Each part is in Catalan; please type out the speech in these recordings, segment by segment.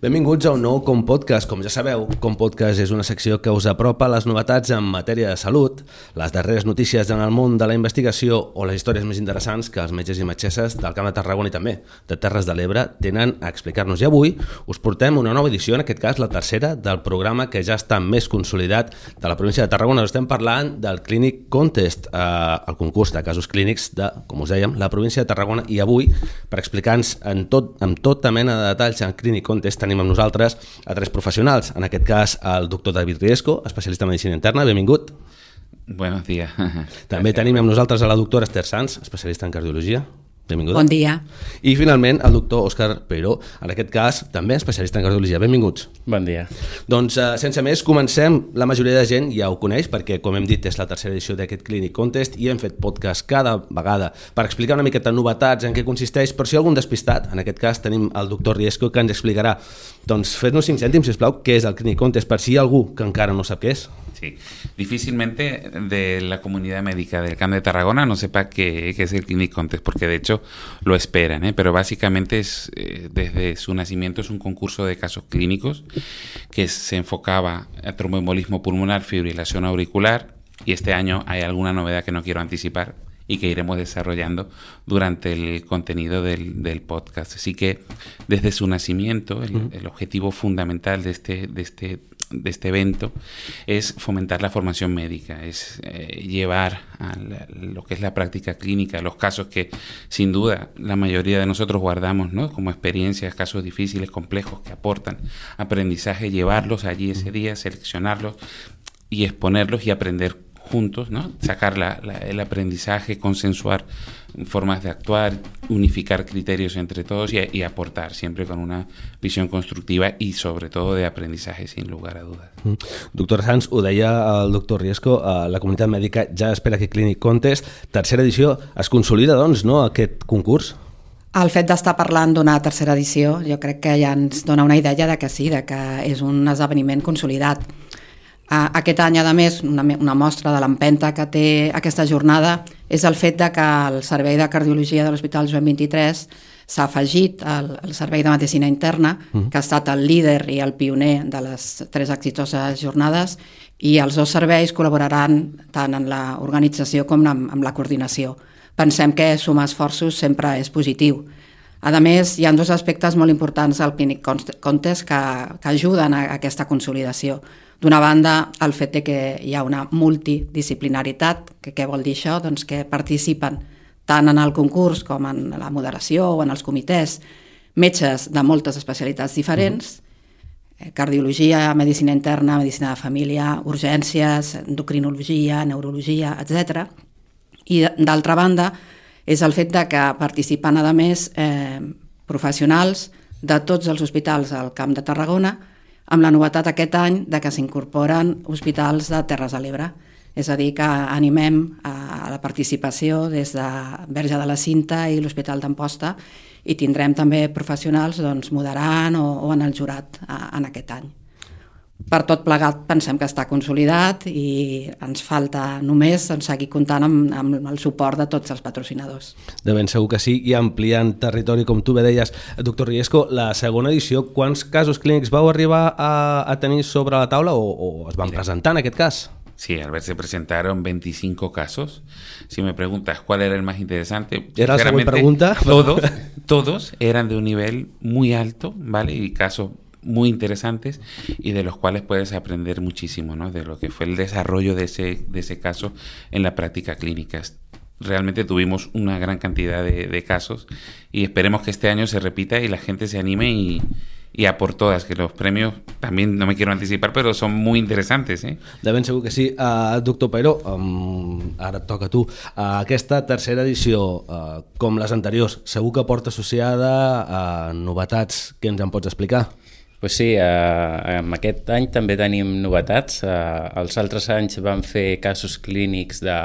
Benvinguts a un nou Com Podcast. Com ja sabeu, Com Podcast és una secció que us apropa les novetats en matèria de salut, les darreres notícies en el món de la investigació o les històries més interessants que els metges i metgesses del Camp de Tarragona i també de Terres de l'Ebre tenen a explicar-nos. I avui us portem una nova edició, en aquest cas la tercera, del programa que ja està més consolidat de la província de Tarragona. Estem parlant del Clinic Contest, eh, el concurs de casos clínics de, com us dèiem, la província de Tarragona. I avui, per explicar-nos en tot, amb tota mena de detalls en Clinic Contest, tenim amb nosaltres a tres professionals. En aquest cas, el doctor David Riesco, especialista en medicina interna. Benvingut. Buenos días. També tenim amb nosaltres a la doctora Esther Sanz, especialista en cardiologia. Benvinguda. Bon dia. I finalment el doctor Òscar Peró, en aquest cas també especialista en cardiologia. Benvinguts. Bon dia. Doncs eh, sense més, comencem. La majoria de gent ja ho coneix perquè, com hem dit, és la tercera edició d'aquest Clinic Contest i hem fet podcast cada vegada per explicar una miqueta novetats, en què consisteix, per si algun despistat. En aquest cas tenim el doctor Riesco que ens explicarà. Doncs fes-nos 5 cèntims, sisplau, què és el Clinic Contest, per si hi ha algú que encara no sap què és. Sí, difícilmente de la comunidad médica del Camp de Tarragona no sepa qué, qué es el Clinic Contest, porque de hecho lo esperan, ¿eh? pero básicamente es eh, desde su nacimiento es un concurso de casos clínicos que se enfocaba a tromboembolismo pulmonar, fibrilación auricular y este año hay alguna novedad que no quiero anticipar y que iremos desarrollando durante el contenido del, del podcast. Así que desde su nacimiento el, el objetivo fundamental de este, de este de este evento es fomentar la formación médica, es eh, llevar a la, lo que es la práctica clínica, los casos que sin duda la mayoría de nosotros guardamos ¿no? como experiencias, casos difíciles, complejos que aportan aprendizaje, llevarlos allí ese día, seleccionarlos y exponerlos y aprender juntos, ¿no? sacar la, la, el aprendizaje, consensuar formas de actuar, unificar criterios entre todos y, y, aportar siempre con una visión constructiva y sobre todo de aprendizaje sin lugar a dudas. Mm. Doctor Sanz, ho deia el doctor Riesco, uh, la comunitat mèdica ja espera que Clinic Contest, tercera edició, es consolida doncs no, aquest concurs? El fet d'estar parlant d'una tercera edició jo crec que ja ens dona una idea de que sí, de que és un esdeveniment consolidat. Aquest any, a més, una, una mostra de l'empenta que té aquesta jornada és el fet de que el Servei de Cardiologia de l'Hospital Joan 23 s'ha afegit al, al Servei de Medicina Interna, mm. que ha estat el líder i el pioner de les tres exitoses jornades, i els dos serveis col·laboraran tant en l'organització com amb, amb la coordinació. Pensem que sumar esforços sempre és positiu. A més, hi ha dos aspectes molt importants al Clinic Contest que, que ajuden a aquesta consolidació. D'una banda, el fet de que hi ha una multidisciplinaritat, que què vol dir això? Doncs que participen tant en el concurs com en la moderació o en els comitès metges de moltes especialitats diferents, -huh. cardiologia, medicina interna, medicina de família, urgències, endocrinologia, neurologia, etc. I d'altra banda, és el fet de que participen, a més, eh, professionals de tots els hospitals al Camp de Tarragona amb la novetat aquest any de que s'incorporen hospitals de Terres de l'Ebre. És a dir, que animem a la participació des de Verge de la Cinta i l'Hospital d'Amposta i tindrem també professionals doncs, moderant o, o en el jurat a, en aquest any per tot plegat pensem que està consolidat i ens falta només doncs, seguir comptant amb, amb el suport de tots els patrocinadors. De ben segur que sí, i ampliant territori, com tu bé deies, doctor Riesco, la segona edició, quants casos clínics vau arribar a, a tenir sobre la taula o, o es van Mira. presentar en aquest cas? Sí, al ver se presentaron 25 casos. Si me preguntas cuál era el más interesante, ¿Era la pregunta? Todos, todos eran de un nivel muy alto, ¿vale? Y casos muy interesantes y de los cuales puedes aprender muchísimo, ¿no? De lo que fue el desarrollo de ese, de ese caso en la práctica clínica. Realmente tuvimos una gran cantidad de, de casos y esperemos que este año se repita y la gente se anime y, y a por todas, que los premios también no me quiero anticipar, pero son muy interesantes. Eh? De ben segur que sí. Uh, doctor Pairó, um, ara et toca a tu. Uh, aquesta tercera edició, uh, com les anteriors, segur que porta associada a uh, novetats que ens en pots explicar? Pues sí, eh, en aquest any també tenim novetats. Eh, els altres anys vam fer casos clínics de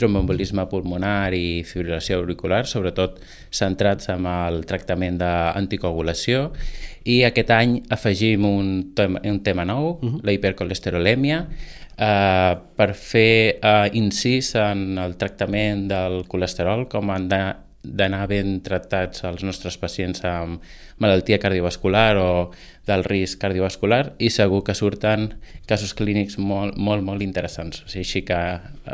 tromboembolisme pulmonar i fibrilació auricular, sobretot centrats en el tractament d'anticoagulació, i aquest any afegim un tema, un tema nou, uh -huh. la hipercolesterolèmia, eh, per fer eh, incís en el tractament del colesterol com de d'anar ben tractats els nostres pacients amb malaltia cardiovascular o del risc cardiovascular i segur que surten casos clínics molt, molt, molt interessants. O sigui, així que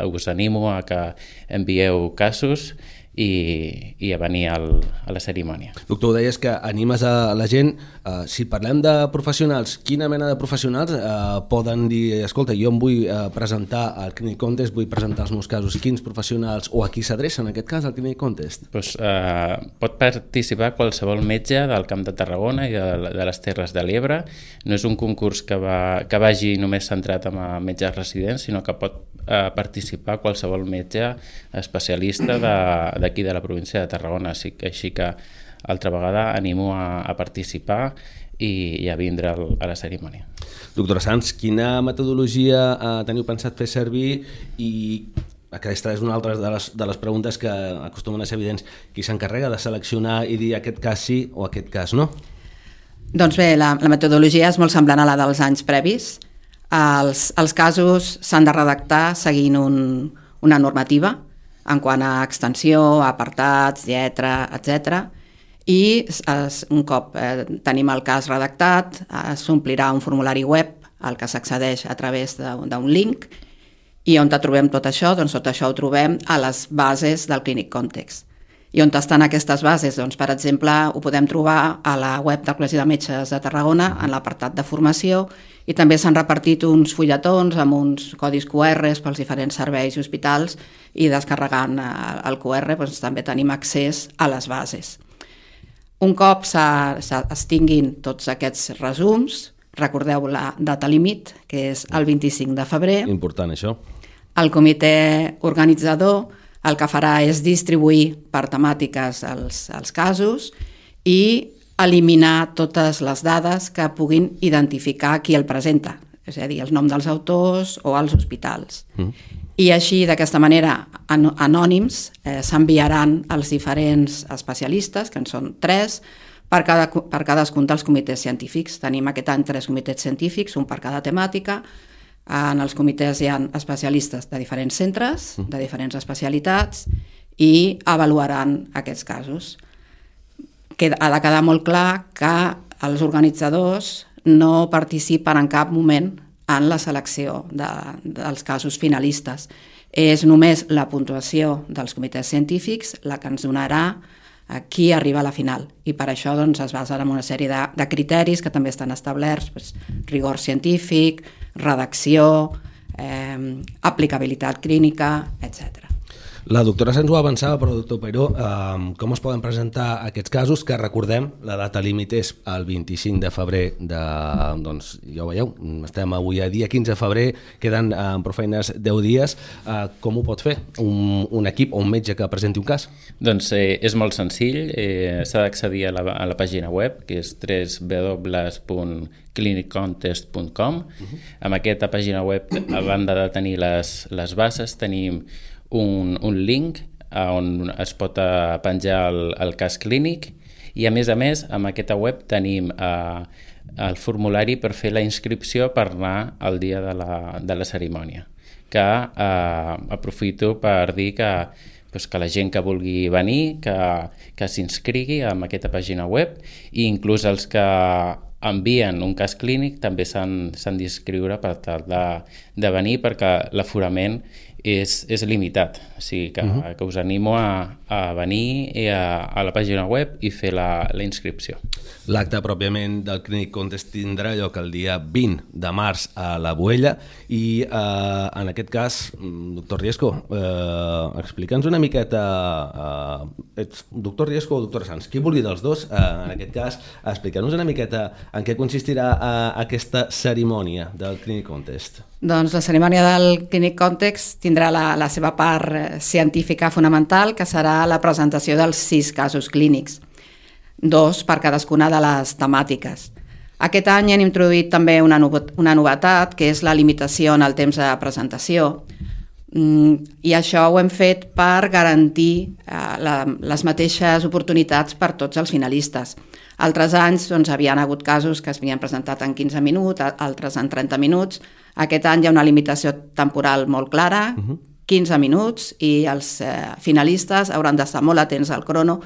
us animo a que envieu casos i, i a venir al, a la cerimònia. Doctor, deies que animes a la gent. Uh, si parlem de professionals, quina mena de professionals uh, poden dir, escolta, jo em vull uh, presentar al Clinic Contest, vull presentar els meus casos, quins professionals o a qui s'adreça en aquest cas al Clinic Contest? Pues, uh, pot participar qualsevol metge del Camp de Tarragona i de, de les Terres de l'Ebre. No és un concurs que, va, que vagi només centrat en metges residents, sinó que pot uh, participar qualsevol metge especialista de, d'aquí de la província de Tarragona, així, així que altra vegada animo a, a participar i, i a vindre al, a la cerimònia. Doctora Sanz, quina metodologia eh, teniu pensat fer servir i aquesta és una altra de les, de les preguntes que acostumen a ser evidents. Qui s'encarrega de seleccionar i dir aquest cas sí o aquest cas no? Doncs bé, la, la metodologia és molt semblant a la dels anys previs. Els, els casos s'han de redactar seguint un, una normativa en quant a extensió, apartats, lletra, etc. I es, un cop eh, tenim el cas redactat, s'omplirà un formulari web al que s'accedeix a través d'un link i on trobem tot això? Doncs tot això ho trobem a les bases del Clinic Context. I on estan aquestes bases? Doncs, per exemple, ho podem trobar a la web del Col·legi de Metges de Tarragona, en l'apartat de formació, i també s'han repartit uns fulletons amb uns codis QR pels diferents serveis i hospitals i descarregant eh, el QR doncs, també tenim accés a les bases. Un cop es tinguin tots aquests resums, recordeu la data límit, que és el 25 de febrer. Important, això. El comitè organitzador el que farà és distribuir per temàtiques els, els casos i eliminar totes les dades que puguin identificar qui el presenta, és a dir, el nom dels autors o els hospitals. Mm. I així, d'aquesta manera, anònims eh, s'enviaran als diferents especialistes, que en són tres, per, cada, per cadascun dels comitès científics. Tenim aquest any tres comitès científics, un per cada temàtica. En els comitès hi ha especialistes de diferents centres, mm. de diferents especialitats, i avaluaran aquests casos que ha de quedar molt clar que els organitzadors no participen en cap moment en la selecció de, dels casos finalistes. És només la puntuació dels comitès científics la que ens donarà qui arriba a la final. I per això doncs, es basen en una sèrie de, de criteris que també estan establerts, doncs, rigor científic, redacció, eh, aplicabilitat clínica, etc. La doctora se'ns ho avançava, però doctor Peiró, eh, com es poden presentar aquests casos? Que recordem, la data límit és el 25 de febrer de... Doncs ja ho veieu, estem avui a dia 15 de febrer, queden eh, prou feines 10 dies. Eh, com ho pot fer un, un equip o un metge que presenti un cas? Doncs eh, és molt senzill, eh, s'ha d'accedir a, la, a la pàgina web, que és www.cliniccontest.com. Uh -huh. Amb aquesta pàgina web, a banda de tenir les, les bases, tenim un, un link on es pot eh, penjar el, el cas clínic i a més a més amb aquesta web tenim eh, el formulari per fer la inscripció per anar al dia de la, de la cerimònia que eh, aprofito per dir que, pues, que la gent que vulgui venir que, que s'inscrigui amb aquesta pàgina web i inclús els que envien un cas clínic també s'han d'inscriure per tal de, de venir perquè l'aforament és, és limitat, o sigui que, uh mhm. -huh. que us animo a, a venir i a, a la pàgina web i fer la, la inscripció. L'acte pròpiament del Clinic Contest tindrà lloc el dia 20 de març a la Boella i eh, en aquest cas, mm, doctor Riesco, eh, explica'ns una miqueta, eh, ets doctor Riesco o doctor Sanz, qui vulgui dels dos, eh, en aquest cas, explica'ns una miqueta en què consistirà eh, aquesta cerimònia del Clinic Contest. Doncs la cerimònia del Clinic Context tindrà la, la seva part eh, científica fonamental, que serà la presentació dels sis casos clínics, dos per cadascuna de les temàtiques. Aquest any hem introduït també una, una novetat, que és la limitació en el temps de presentació, i això ho hem fet per garantir eh, la, les mateixes oportunitats per tots els finalistes. Altres anys doncs, havien hagut casos que es havien presentat en 15 minuts, altres en 30 minuts, aquest any hi ha una limitació temporal molt clara, uh -huh. 15 minuts i els eh, finalistes hauran d'estar molt atents al crono,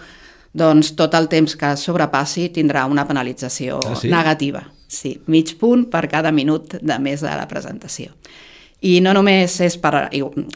doncs tot el temps que sobrepassi tindrà una penalització Ah, sí? negativa. Sí, mig punt per cada minut de més de la presentació. I no només és per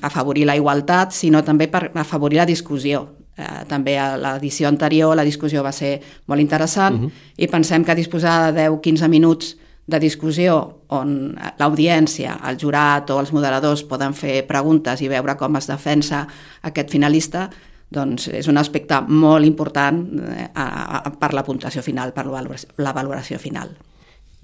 afavorir la igualtat, sinó també per afavorir la discussió. Eh, també a l'edició anterior la discussió va ser molt interessant uh -huh. i pensem que disposar de 10-15 minuts de discussió on l'audiència, el jurat o els moderadors poden fer preguntes i veure com es defensa aquest finalista, doncs és un aspecte molt important eh, a, a, per la puntuació final, per la valoració, la valoració final.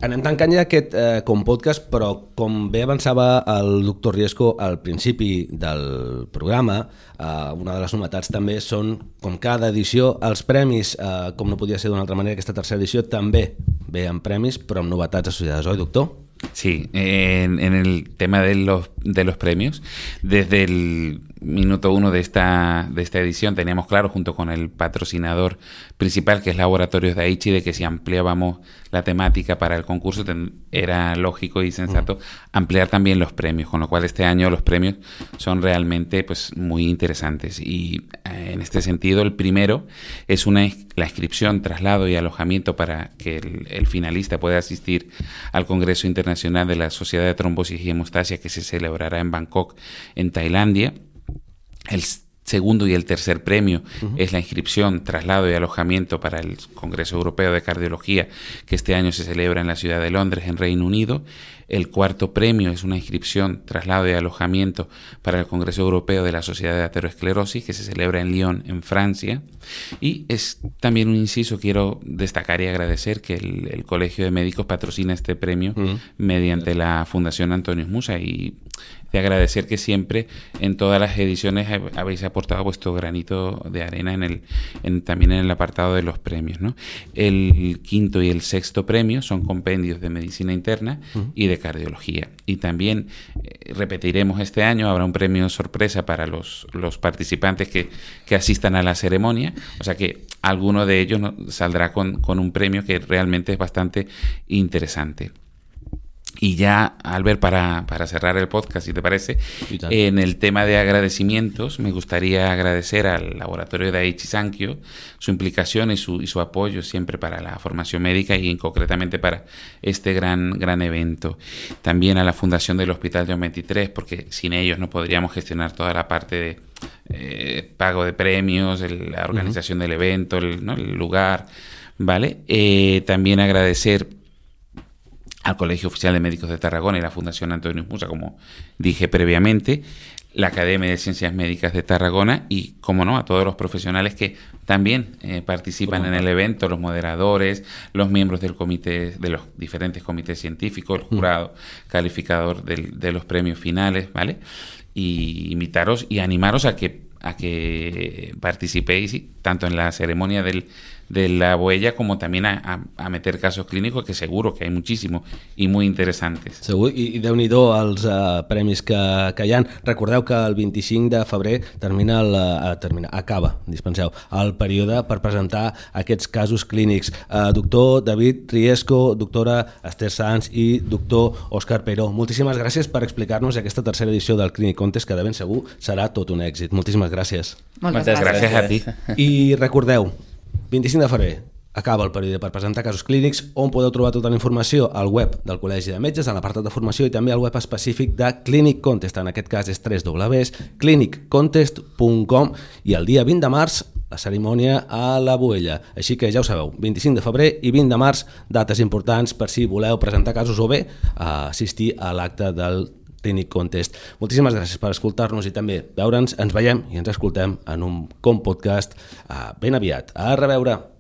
Anem tancant ja aquest eh, com podcast, però com bé avançava el doctor Riesco al principi del programa, eh, una de les novetats també són, com cada edició, els premis, eh, com no podia ser d'una altra manera, aquesta tercera edició també ve amb premis, però amb novetats associades, oi, doctor? Sí, en, en, el tema de los, de los premios, desde el minuto uno de esta, de esta edición teníamos claro, junto con el patrocinador principal, que es Laboratorios de Aichi, de que si ampliábamos la temática para el concurso era lógico y sensato ampliar también los premios, con lo cual este año los premios son realmente pues, muy interesantes. Y eh, en este sentido, el primero es una, la inscripción, traslado y alojamiento para que el, el finalista pueda asistir al Congreso Internacional de la Sociedad de Trombosis y Hemostasia que se celebrará en Bangkok, en Tailandia. El segundo y el tercer premio uh -huh. es la inscripción, traslado y alojamiento para el Congreso Europeo de Cardiología que este año se celebra en la ciudad de Londres, en Reino Unido. El cuarto premio es una inscripción, traslado y alojamiento para el Congreso Europeo de la Sociedad de Aterosclerosis que se celebra en Lyon, en Francia. Y es también un inciso, quiero destacar y agradecer que el, el Colegio de Médicos patrocina este premio uh -huh. mediante la Fundación Antonio Musa y de agradecer que siempre en todas las ediciones habéis aportado vuestro granito de arena en el, en, también en el apartado de los premios. ¿no? El quinto y el sexto premio son compendios de medicina interna uh -huh. y de cardiología. Y también eh, repetiremos este año, habrá un premio sorpresa para los, los participantes que, que, asistan a la ceremonia, o sea que alguno de ellos saldrá con, con un premio que realmente es bastante interesante. Y ya, Albert, para, para cerrar el podcast, si te parece, en el tema de agradecimientos, me gustaría agradecer al laboratorio de Aichi Sankyo su implicación y su, y su apoyo siempre para la formación médica y concretamente para este gran, gran evento. También a la Fundación del Hospital John 23, porque sin ellos no podríamos gestionar toda la parte de eh, pago de premios, el, la organización uh -huh. del evento, el, ¿no? el lugar, ¿vale? Eh, también agradecer al Colegio Oficial de Médicos de Tarragona y la Fundación Antonio Musa, como dije previamente, la Academia de Ciencias Médicas de Tarragona y, como no, a todos los profesionales que también eh, participan en el evento, los moderadores, los miembros del comité, de los diferentes comités científicos, el jurado mm. calificador del, de los premios finales, ¿vale? Y invitaros y animaros a que a que participéis tanto en la ceremonia del, de la huella como también a, a, a meter casos clínicos que seguro que hay muchísimos i molt interessantes. Segur, i, i déu-n'hi-do els uh, premis que, que hi han. Recordeu que el 25 de febrer termina el, uh, termina, acaba, dispenseu, el període per presentar aquests casos clínics. Uh, doctor David Riesco, doctora Esther Sanz i doctor Òscar Peró, moltíssimes gràcies per explicar-nos aquesta tercera edició del Clinic Contest, que de ben segur serà tot un èxit. Moltíssimes gràcies. Moltes, Moltes gràcies. gràcies a ti. I recordeu, 25 de febrer acaba el període per presentar casos clínics on podeu trobar tota la informació al web del Col·legi de Metges, en l'apartat de formació i també al web específic de Clinic Contest, en aquest cas és www.cliniccontest.com i el dia 20 de març la cerimònia a la Boella. Així que ja ho sabeu, 25 de febrer i 20 de març, dates importants per si voleu presentar casos o bé assistir a l'acte del Clinic Contest. Moltíssimes gràcies per escoltar-nos i també veure'ns. Ens veiem i ens escoltem en un Com Podcast ben aviat. A reveure!